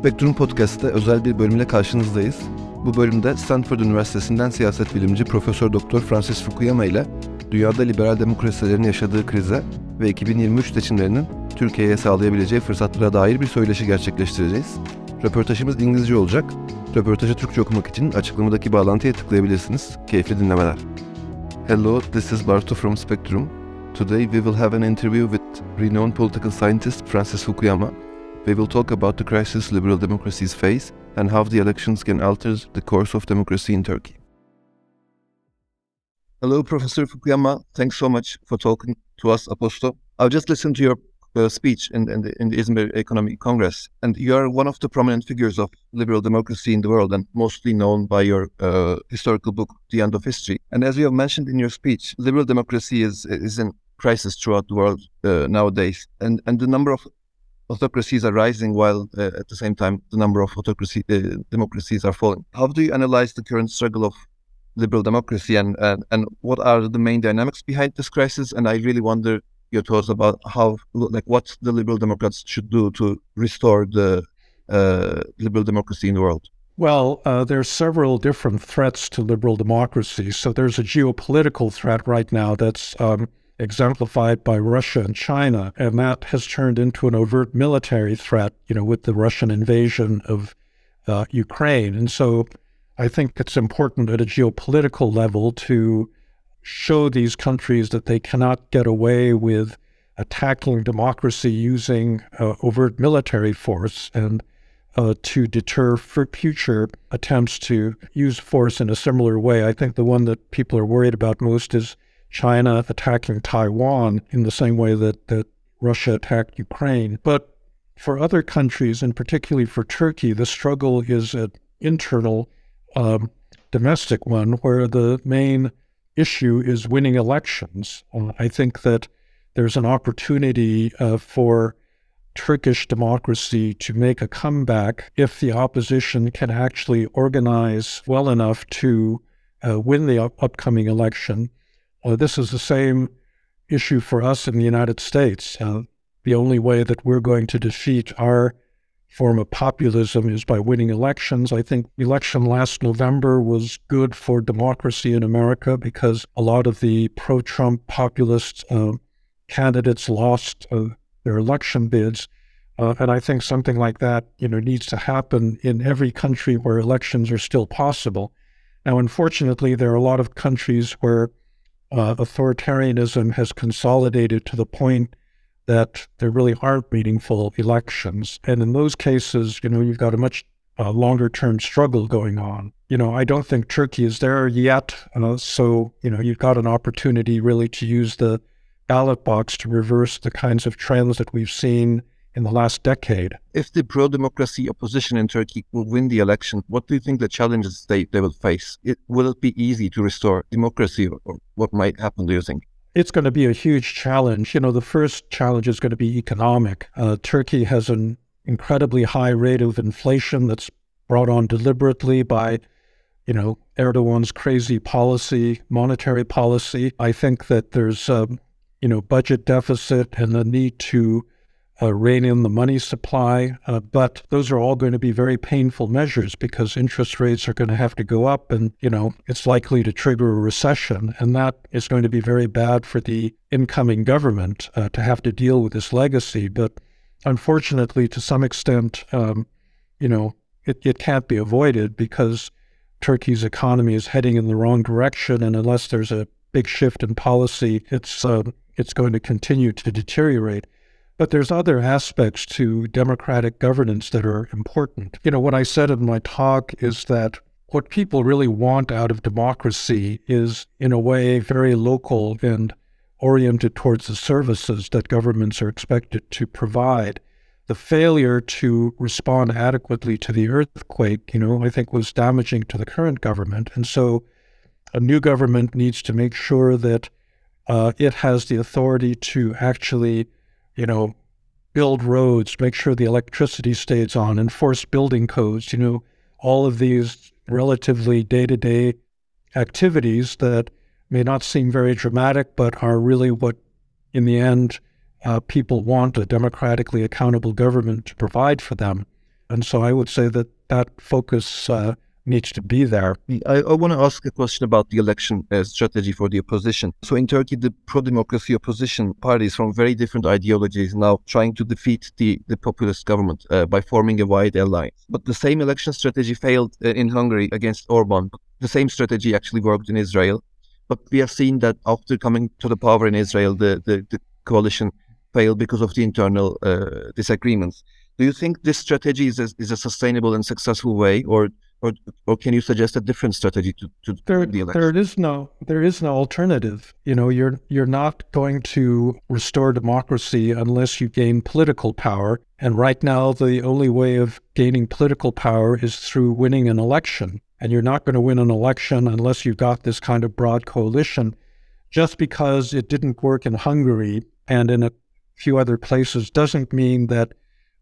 Spektrum Podcast'te özel bir bölümle karşınızdayız. Bu bölümde Stanford Üniversitesi'nden siyaset bilimci Profesör Doktor Francis Fukuyama ile dünyada liberal demokrasilerin yaşadığı krize ve 2023 seçimlerinin Türkiye'ye sağlayabileceği fırsatlara dair bir söyleşi gerçekleştireceğiz. Röportajımız İngilizce olacak. Röportajı Türkçe okumak için açıklamadaki bağlantıya tıklayabilirsiniz. Keyifli dinlemeler. Hello, this is Bartu from Spectrum. Today we will have an interview with renowned political scientist Francis Fukuyama. We will talk about the crisis liberal democracies face and how the elections can alter the course of democracy in Turkey. Hello, Professor Fukuyama. Thanks so much for talking to us, Aposto. I've just listened to your uh, speech in, in, the, in the Economic Congress, and you are one of the prominent figures of liberal democracy in the world, and mostly known by your uh, historical book, The End of History. And as you have mentioned in your speech, liberal democracy is is in crisis throughout the world uh, nowadays, and and the number of autocracies are rising while uh, at the same time the number of autocracy uh, democracies are falling. How do you analyze the current struggle of liberal democracy and, and and what are the main dynamics behind this crisis? And I really wonder your thoughts about how like what the liberal democrats should do to restore the uh, liberal democracy in the world. Well, uh, there's several different threats to liberal democracy. So there's a geopolitical threat right now that's um, exemplified by Russia and China, and that has turned into an overt military threat, you know, with the Russian invasion of uh, Ukraine. And so I think it's important at a geopolitical level to show these countries that they cannot get away with attacking democracy using uh, overt military force and uh, to deter future attempts to use force in a similar way. I think the one that people are worried about most is China attacking Taiwan in the same way that, that Russia attacked Ukraine. But for other countries, and particularly for Turkey, the struggle is an internal, um, domestic one where the main issue is winning elections. Uh, I think that there's an opportunity uh, for Turkish democracy to make a comeback if the opposition can actually organize well enough to uh, win the up- upcoming election well, this is the same issue for us in the United States. Uh, the only way that we're going to defeat our form of populism is by winning elections. I think election last November was good for democracy in America because a lot of the pro-Trump populist uh, candidates lost uh, their election bids. Uh, and I think something like that, you know, needs to happen in every country where elections are still possible. Now, unfortunately, there are a lot of countries where uh, authoritarianism has consolidated to the point that there really aren't meaningful elections. And in those cases, you know, you've got a much uh, longer term struggle going on. You know, I don't think Turkey is there yet. Uh, so, you know, you've got an opportunity really to use the ballot box to reverse the kinds of trends that we've seen in the last decade. If the pro democracy opposition in Turkey will win the election, what do you think the challenges they, they will face? It, will it be easy to restore democracy, or, or what might happen, do you think? It's going to be a huge challenge. You know, the first challenge is going to be economic. Uh, Turkey has an incredibly high rate of inflation that's brought on deliberately by, you know, Erdogan's crazy policy, monetary policy. I think that there's, um, you know, budget deficit and the need to uh, rein in the money supply. Uh, but those are all going to be very painful measures because interest rates are going to have to go up and, you know, it's likely to trigger a recession. And that is going to be very bad for the incoming government uh, to have to deal with this legacy. But unfortunately, to some extent, um, you know, it, it can't be avoided because Turkey's economy is heading in the wrong direction. And unless there's a big shift in policy, it's, uh, it's going to continue to deteriorate. But there's other aspects to democratic governance that are important. You know, what I said in my talk is that what people really want out of democracy is, in a way, very local and oriented towards the services that governments are expected to provide. The failure to respond adequately to the earthquake, you know, I think was damaging to the current government. And so a new government needs to make sure that uh, it has the authority to actually you know, build roads, make sure the electricity stays on, enforce building codes, you know, all of these relatively day to day activities that may not seem very dramatic, but are really what, in the end, uh, people want a democratically accountable government to provide for them. And so I would say that that focus uh, needs to be there. I, I want to ask a question about the election uh, strategy for the opposition. So in Turkey, the pro-democracy opposition parties from very different ideologies now trying to defeat the, the populist government uh, by forming a wide alliance. But the same election strategy failed uh, in Hungary against Orban. The same strategy actually worked in Israel. But we have seen that after coming to the power in Israel, the, the, the coalition failed because of the internal uh, disagreements. Do you think this strategy is a, is a sustainable and successful way, or or, or can you suggest a different strategy to, to there, the election? There is no there is no alternative. You know, you're you're not going to restore democracy unless you gain political power. And right now, the only way of gaining political power is through winning an election. And you're not going to win an election unless you've got this kind of broad coalition. Just because it didn't work in Hungary and in a few other places doesn't mean that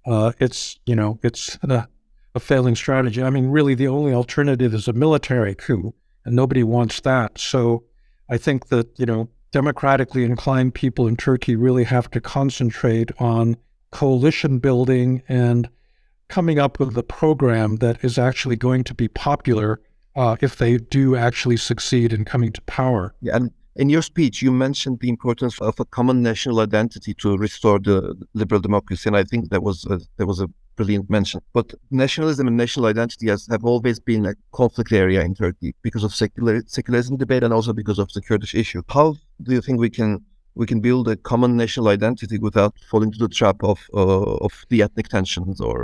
uh, it's you know it's the a failing strategy. I mean, really, the only alternative is a military coup, and nobody wants that. So I think that, you know, democratically inclined people in Turkey really have to concentrate on coalition building and coming up with a program that is actually going to be popular uh, if they do actually succeed in coming to power. Yeah, and in your speech, you mentioned the importance of a common national identity to restore the liberal democracy, and I think that was a, that was a brilliant mention. But nationalism and national identity has, have always been a conflict area in Turkey because of secular, secularism debate and also because of the Kurdish issue. How do you think we can we can build a common national identity without falling to the trap of uh, of the ethnic tensions or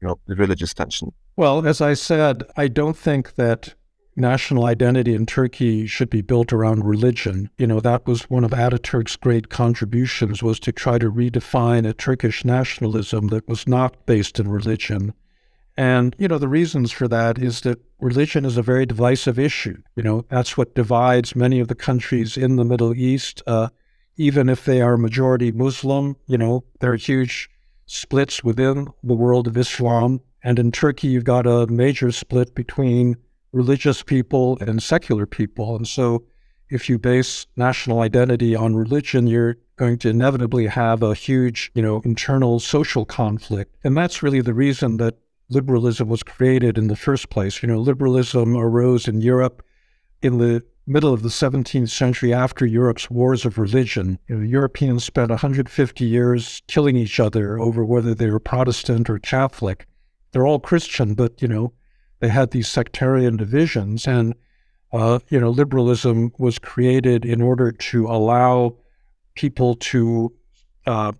you know the religious tension? Well, as I said, I don't think that national identity in Turkey should be built around religion. You know, that was one of Ataturk's great contributions was to try to redefine a Turkish nationalism that was not based in religion. And, you know, the reasons for that is that religion is a very divisive issue. You know, that's what divides many of the countries in the Middle East. Uh, even if they are majority Muslim, you know, there are huge splits within the world of Islam. And in Turkey, you've got a major split between religious people and secular people. And so if you base national identity on religion, you're going to inevitably have a huge, you know, internal social conflict. And that's really the reason that liberalism was created in the first place. You know, liberalism arose in Europe in the middle of the 17th century after Europe's wars of religion. You know, Europeans spent 150 years killing each other over whether they were Protestant or Catholic. They're all Christian, but, you know, they had these sectarian divisions, and uh, you know, liberalism was created in order to allow people to uh,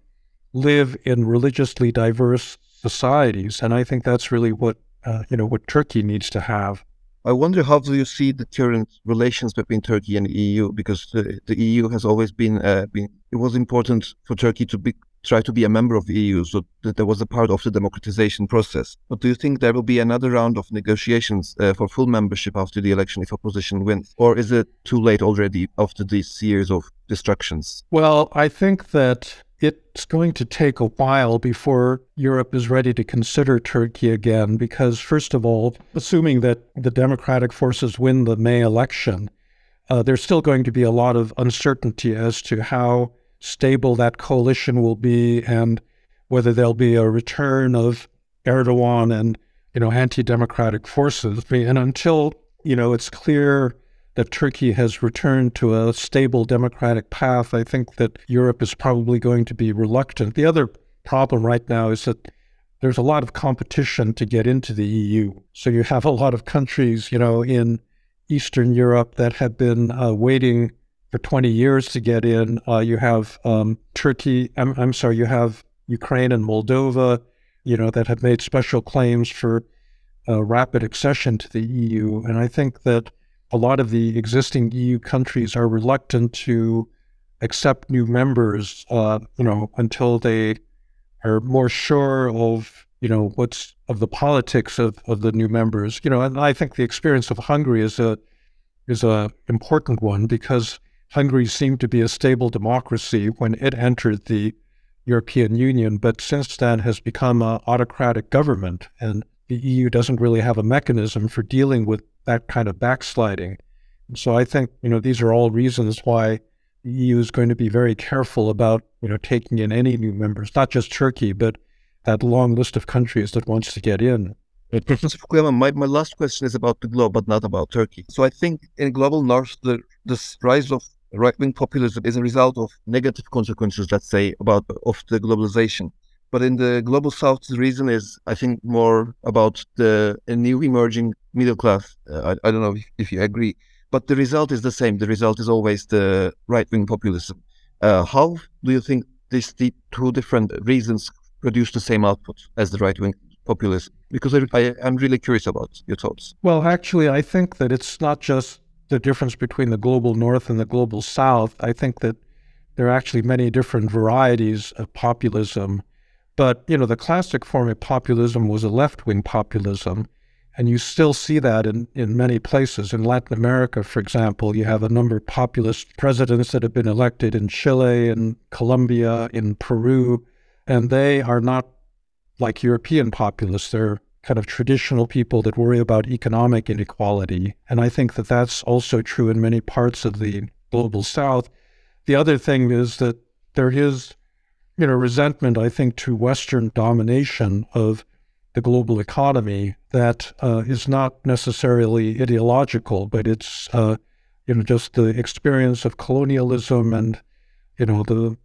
live in religiously diverse societies, and I think that's really what uh, you know what Turkey needs to have. I wonder how do you see the current relations between Turkey and the EU because the, the EU has always been, uh, been it was important for Turkey to be try to be a member of the EU, so that there was a part of the democratization process. But do you think there will be another round of negotiations uh, for full membership after the election if opposition wins, or is it too late already after these years of destructions? Well, I think that it's going to take a while before Europe is ready to consider Turkey again, because, first of all, assuming that the democratic forces win the May election, uh, there's still going to be a lot of uncertainty as to how stable that coalition will be and whether there'll be a return of Erdogan and you know anti-democratic forces. And until you know it's clear that Turkey has returned to a stable democratic path, I think that Europe is probably going to be reluctant. The other problem right now is that there's a lot of competition to get into the EU. So you have a lot of countries, you know, in Eastern Europe that have been uh, waiting for 20 years to get in. Uh, you have um, Turkey, I'm, I'm, sorry, you have Ukraine and Moldova, you know, that have made special claims for uh, rapid accession to the EU. And I think that a lot of the existing EU countries are reluctant to accept new members, uh, you know, until they are more sure of, you know, what's of the politics of, of the new members. You know, and I think the experience of Hungary is a is a important one because Hungary seemed to be a stable democracy when it entered the European Union, but since then has become an autocratic government, and the EU doesn't really have a mechanism for dealing with that kind of backsliding. And so I think you know these are all reasons why the EU is going to be very careful about, you know, taking in any new members, not just Turkey, but that long list of countries that wants to get in. Uh, Professor Fukuyama, my, my last question is about the globe, but not about Turkey. So I think in global north, the this rise of right-wing populism is a result of negative consequences, let's say, about of the globalization. But in the global south, the reason is, I think, more about the a new emerging middle class. Uh, I, I don't know if, if you agree, but the result is the same. The result is always the right-wing populism. Uh, how do you think these the two different reasons produce the same output as the right-wing populism? Because I, I, I'm really curious about your thoughts. Well, actually, I think that it's not just the difference between the global north and the global south. I think that there are actually many different varieties of populism. But, you know, the classic form of populism was a left wing populism. And you still see that in, in many places. In Latin America, for example, you have a number of populist presidents that have been elected in Chile, in Colombia, in Peru, and they are not like European populists. They're kind of traditional people that worry about economic inequality. And I think that that's also true in many parts of the global south. The other thing is that there is, you know, resentment, I think, to Western domination of the global economy that uh, is not necessarily ideological, but it's, uh, you know, just the experience of colonialism and, you know, the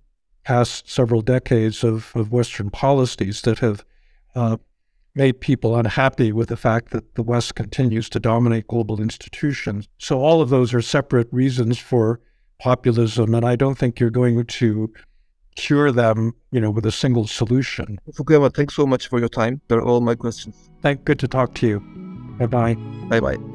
past several decades of, of Western policies that have uh, made people unhappy with the fact that the West continues to dominate global institutions. So all of those are separate reasons for populism, and I don't think you're going to cure them, you know, with a single solution. Fukuyama, thanks so much for your time. They're all my questions. Thank good to talk to you. Bye bye. Bye bye.